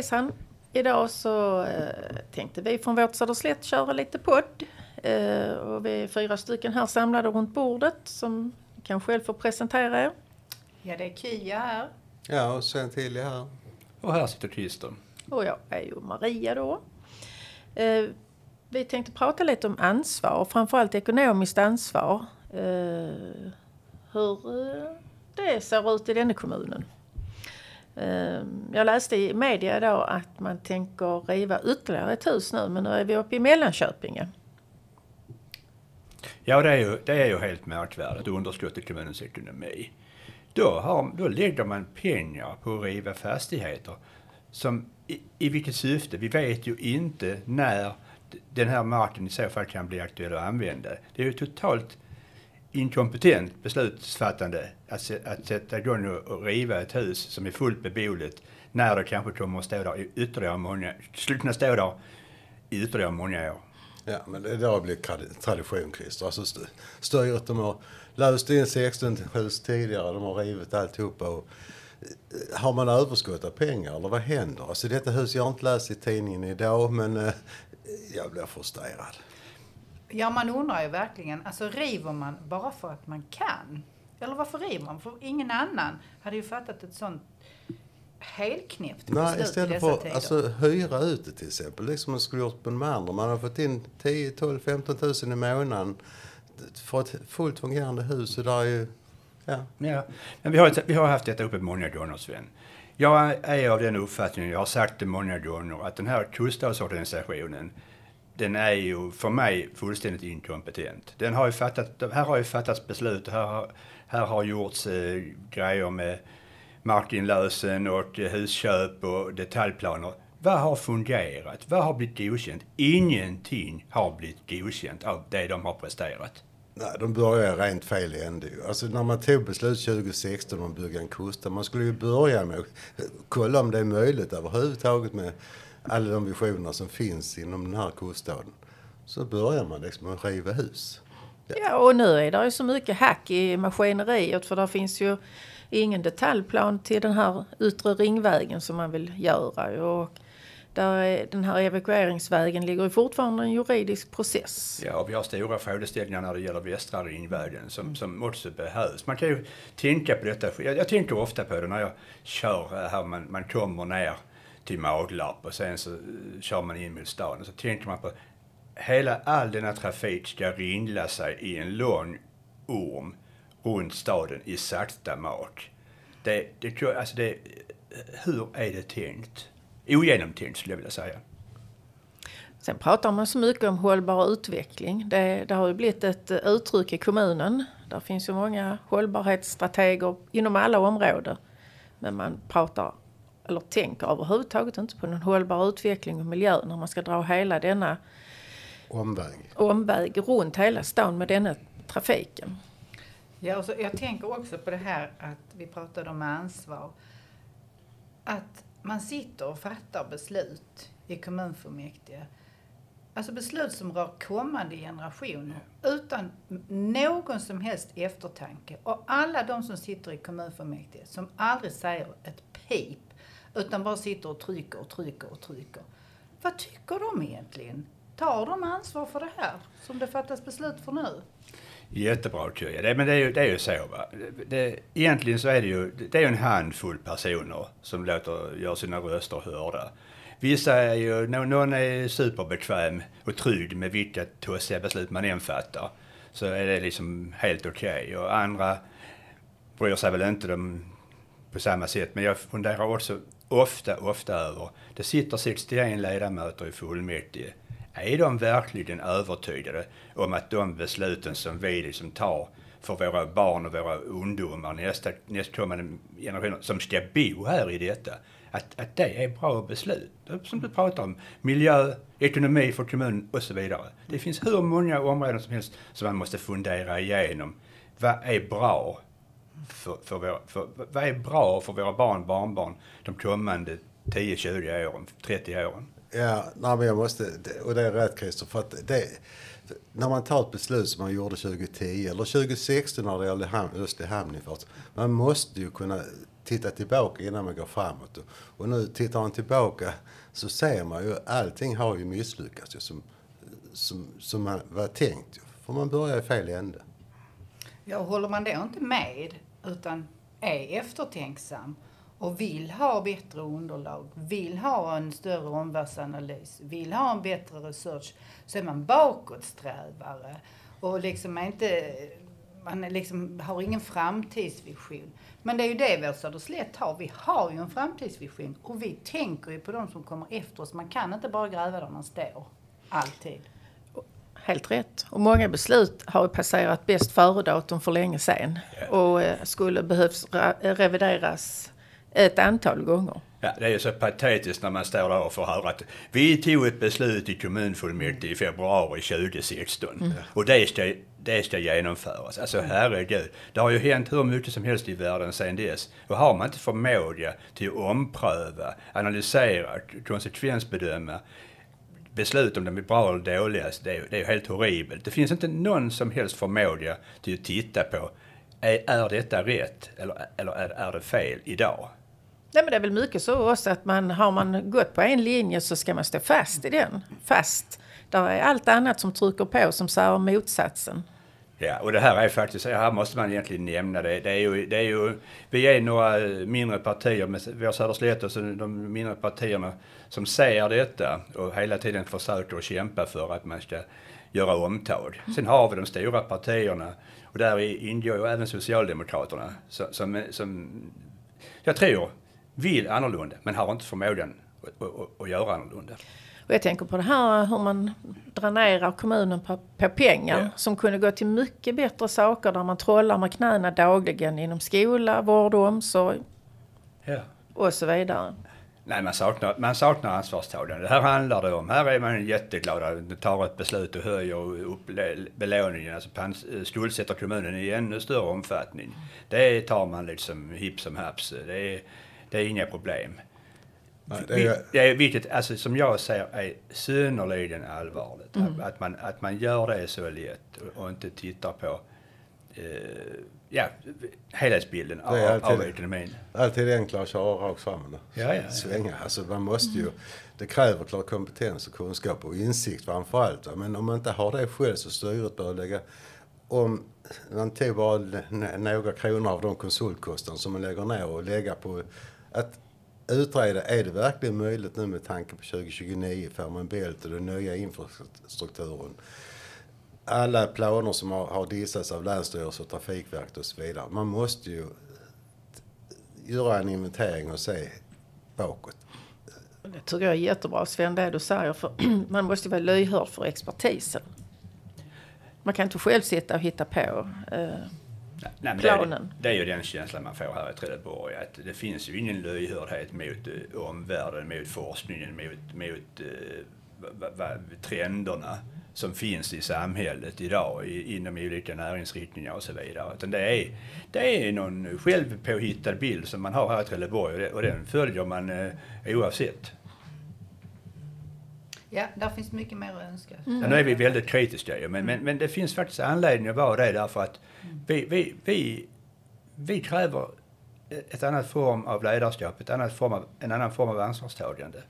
Hejsan! Idag så eh, tänkte vi från vårt Söderslätt köra lite podd. Eh, och vi är fyra stycken här samlade runt bordet som kan själv få presentera er. Ja, det är Kia här. Ja, och sen till här. Och här sitter Christer. Och jag är ju Maria då. Eh, vi tänkte prata lite om ansvar, framförallt ekonomiskt ansvar. Eh, hur det ser ut i denna kommunen. Ehm, jag läste i media idag att man tänker riva ytterligare ett hus nu, men nu är vi uppe i Mellanköpinge. Ja, det är ju, det är ju helt märkvärdigt, underskott i kommunens ekonomi. Då, har, då lägger man pengar på att riva fastigheter. Som, i, I vilket syfte? Vi vet ju inte när den här marken i så fall kan bli aktuell att använda. Det är ju totalt inkompetent beslutsfattande att, att sätta igång och riva ett hus som är fullt beboeligt när det kanske kommer att stå där i ytterligare många, skulle kunna stå där i ytterligare många år. Ja, men det har blivit tradition, Christer. Alltså st styret, de har löst in 16 hus tidigare, de har rivit alltihopa. Och, eh, har man överskott av pengar eller vad händer? Alltså detta hus, jag har inte läst i tidningen idag, men eh, jag blir frustrerad. Ja, man undrar ju verkligen, alltså river man bara för att man kan? Eller varför river man? För ingen annan hade ju fattat ett sånt helknäppt beslut Nej, istället för tider. alltså, hyra ut det till exempel. Liksom man skulle gjort på de andra. Man har fått in 10, 12, 15 tusen i månaden för ett fullt fungerande hus. Och där är ju, ja. Ja, men vi har, vi har haft detta uppe många gånger, Sven. Jag är av den uppfattningen, jag har sagt det många gånger, att den här kuststadsorganisationen, den är ju för mig fullständigt inkompetent. Den har ju fattat, här har ju fattats beslut, här har, här har gjorts eh, grejer med markinlösen och eh, husköp och detaljplaner. Vad har fungerat? Vad har blivit godkänt? Ingenting har blivit godkänt av det de har presterat. Nej, de börjar rent fel i ände. Alltså när man tog beslut 2016 om att bygga en kuststad, man skulle ju börja med att kolla om det är möjligt överhuvudtaget med alla de visioner som finns inom den här kuststaden. Så börjar man liksom med att riva hus. Ja. ja, och nu är det ju så mycket hack i maskineriet för det finns ju ingen detaljplan till den här yttre ringvägen som man vill göra. Och där är, den här evakueringsvägen ligger ju fortfarande en juridisk process. Ja, och vi har stora frågeställningar när det gäller västra ringvägen som, som också behövs. Man kan ju tänka på detta. Jag, jag tänker ofta på det när jag kör här, man, man kommer ner till Maglarp och sen så eh, kör man in mot stan och så tänker man på hela all denna trafik ska ringla sig i en lång orm runt staden i sakta mak. Det, det, alltså det, eh, hur är det tänkt? Ogenomtänkt skulle jag vilja säga. Sen pratar man så mycket om hållbar utveckling. Det, det har ju blivit ett eh, uttryck i kommunen. Där finns ju många hållbarhetsstrateger inom alla områden. Men man pratar, eller tänker överhuvudtaget inte på någon hållbar utveckling och miljö när man ska dra hela denna omväg, omväg runt hela stan med denna trafiken. Ja, och så, jag tänker också på det här att vi pratade om ansvar. Att man sitter och fattar beslut i kommunfullmäktige. Alltså beslut som rör kommande generationer utan någon som helst eftertanke. Och alla de som sitter i kommunfullmäktige som aldrig säger ett pip utan bara sitter och trycker och trycker och trycker. Vad tycker de egentligen? Tar de ansvar för det här som det fattas beslut för nu? Jättebra Kya. Det, men det är ju, det är ju så. Va? Det, egentligen så är det ju det är en handfull personer som låter göra sina röster hörda. Vissa är ju, någon är superbekväm och trygg med vilka tossiga beslut man än fattar. Så är det liksom helt okej. Okay. Och andra bryr sig väl inte de på samma sätt. Men jag funderar också ofta, ofta över, det sitter 61 ledamöter i fullmäktige är de verkligen övertygade om att de besluten som vi liksom tar för våra barn och våra ungdomar, nästa, nästkommande generationer som ska bo här i detta, att, att det är bra beslut. Som du pratar om, miljö, ekonomi för kommunen och så vidare. Det finns hur många områden som helst som man måste fundera igenom. Vad är bra för, för, vår, för, vad är bra för våra barn och barnbarn de kommande 10, 20 åren, 30 åren? Ja, nej, men jag måste, och det är rätt Christer, för att det, när man tar ett beslut som man gjorde 2010 eller 2016 när det gällde Östlig man måste ju kunna titta tillbaka innan man går framåt. Och, nu tittar man tillbaka så ser man ju allting har ju misslyckats ju, som, som, som man var tänkt. Ju. För man börjar i fel ände. Ja, och håller man då inte med utan är eftertänksam och vill ha bättre underlag, vill ha en större omvärldsanalys, vill ha en bättre research, så är man bakåtsträvare och liksom är inte, man är liksom har ingen framtidsvision. Men det är ju det vårt Söderslätt har. Vi har ju en framtidsvision och vi tänker ju på de som kommer efter oss. Man kan inte bara gräva där man står. Alltid. Helt rätt. Och många beslut har passerat bäst före-datum för länge sedan och eh, skulle behövs ra- revideras ett antal gånger. Ja, det är så patetiskt när man står där och får höra att vi tog ett beslut i kommunfullmäktige i februari 2016 och det ska, det ska genomföras. Alltså herregud, det har ju hänt hur mycket som helst i världen sedan dess. Och har man inte förmåga till att ompröva, analysera, konsekvensbedöma beslut om de är bra eller dåliga, alltså, det är, det är ju helt horribelt. Det finns inte någon som helst förmåga till att titta på, är, är detta rätt eller, eller är, är det fel idag? Nej, men det är väl mycket så också att man, har man gått på en linje så ska man stå fast i den. Fast. Där är allt annat som trycker på som säger motsatsen. Ja, och det här är faktiskt, här måste man egentligen nämna det. Det är ju, det är ju vi är några eh, mindre partier, med, vi har Söderslätt och så de mindre partierna som ser detta och hela tiden försöker att kämpa för att man ska göra omtag. Sen har vi de stora partierna och där ingår ju även Socialdemokraterna som, som, som jag tror vill annorlunda men har inte förmågan att, att, att göra annorlunda. Och jag tänker på det här hur man dränerar kommunen på, på pengar Ja. som kunde gå till mycket bättre saker där man trollar med knäna dagligen inom skola, vård och omsorg Ja. och så vidare. Nej, man saknar, man saknar ansvarstagande. Det här handlar det om. Här är man jätteglada. De tar ett beslut och höjer upp belåningen, alltså pans, skuldsätter kommunen i ännu större omfattning. Det tar man liksom hipp som haps. Det är, det är inga problem. Nej, det är, Det är vilket, alltså som jag säger, är synnerligen allvarligt. Mm. Att, att, man, att man gör det så lätt och, och inte tittar på eh, ja, helhetsbilden av, alltid av ekonomin. alltid enklare att köra rakt fram Ja, ja, ja. svänga. Alltså man måste ju, det kräver klart kompetens och kunskap och insikt framför allt. va. Men om man inte har det själv så styret bör lägga om man tog bara några kronor av de konsultkostnader som man lägger ner och lägga på att utreda, är det verkligen möjligt nu med tanke på 2029, Fehmarn Bält och den nya infrastrukturen? Alla planer som har, har dissats av Länsstyrelsen och Trafikverket och så vidare. Man måste ju göra en inventering och se bakåt. Det tycker jag är jättebra Sven det du säger för man måste vara lyhörd för expertisen. Man kan inte själv sitta och hitta på. Eh, Nej, men det, det är ju den känslan man får här i Trelleborg. Att det finns ju ingen lyhördhet mot eh, omvärlden, mot forskningen, mot, mot eh, va, va, trenderna som finns i samhället idag i, inom olika näringsriktningar och så vidare. Utan det, är, det är någon självpåhittad bild som man har här i Trelleborg och, det, och den följer man eh, oavsett. Ja, där finns mycket mer att önska. Ja, nu är vi väldigt kritiska ju, men, men, men det finns faktiskt anledning att vara det därför att vi, vi, vi, vi kräver ett annat form av ledarskap, ett annat form av, en annan form av ansvarstagande.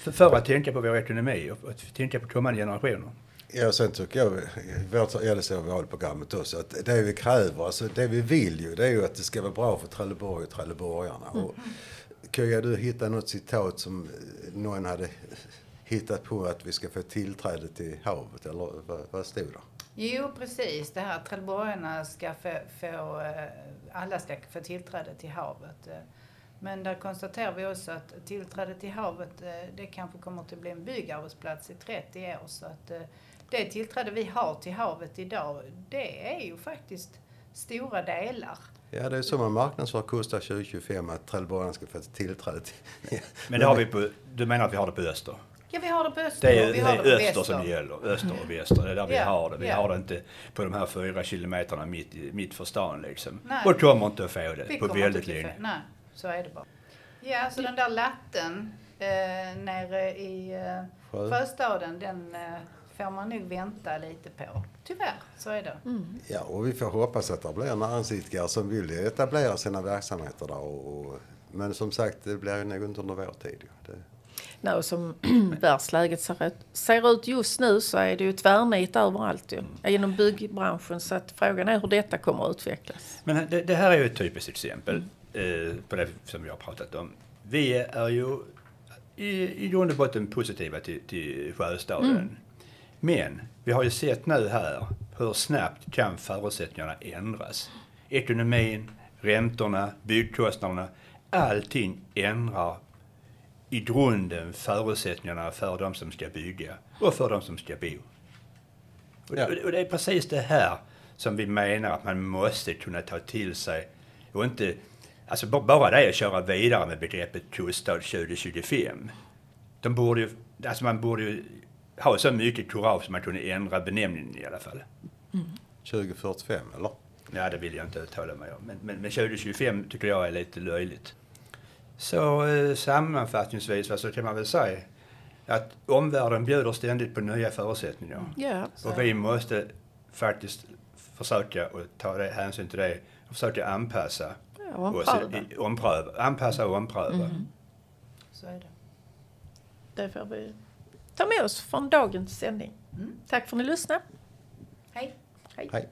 För, för att tänka på vår ekonomi och att tänka på kommande generationer. Ja, sen tycker jag, i vårt äldsta valprogrammet också, att det vi kräver, alltså det vi vill ju, det är ju att det ska vara bra för Trelleborg och trelleborgarna. Och Kia, du hittade något citat som någon hade hittat på att vi ska få tillträde till havet, eller vad, vad stod det? Jo, precis. Det här att trelleborgarna ska få, få, eh, alla ska få tillträde till havet. Men där konstaterar vi också att tillträde till havet, eh, det kanske kommer att bli en byggarbetsplats i 30 år. Så att eh, det tillträde vi har till havet idag, det är ju faktiskt stora delar. Ja, det är så man marknadsför Kusta 2025, att trelleborgarna ska få tillträde till... Men det har vi på, du menar att vi har det på öster? Ja, vi har det på öster Det är, och det vi har det på öster väster. som gäller, öster och väster. Det är där vi Ja, har det. Vi ja. har det inte på de här fyra kilometerna mitt, i- mitt för stan liksom. Nej. Och kommer inte att få det Vi på väldigt länge. Nej, så är det bara. Ja, så den där latten eh, nere i eh, Sjö. Sjöstaden, den eh, får man nog vänta lite på. Tyvärr, så är det. Ja, och vi får hoppas att det blir näringsidkare som vill etablera sina verksamheter där. Och, och, men som sagt, det blir ju nog inte under vår tid. Det, Och som världsläget ser ut, ser ut just nu så är det ju tvärnit överallt ju, inom byggbranschen. Så att frågan är hur detta kommer att utvecklas. Men det, det här är ju ett typiskt exempel eh, på det som vi har pratat om. Vi är ju i, i grund och botten positiva till, till Sjöstaden. Men vi har ju sett nu här hur snabbt kan förutsättningarna ändras. Ekonomin, räntorna, byggkostnaderna, allting ändrar i grunden förutsättningarna för de som ska bygga och för de som ska bo. Och, Ja. och det är precis det här som vi menar att man måste kunna ta till sig och inte Alltså ba- bara det att köra vidare med begreppet kuststad 2025. De borde ju, alltså man borde ju ha så mycket kurage som man kunde ändra benämningen i alla fall. 2045, eller? Ja, det vill jag inte uttala mig om. Men, men, men 2025 tycker jag är lite löjligt. Så eh, sammanfattningsvis så kan man väl säga att omvärlden bjuder ständigt på nya förutsättningar. Ja, Och vi måste faktiskt försöka och ta det, hänsyn till det och försöka anpassa ja oss. ompröva. i- Ompröva, anpassa och ompröva. Så är det. Det får vi ta med oss från dagens sändning. Tack för att ni lyssnade. Hej! Hej. Hej.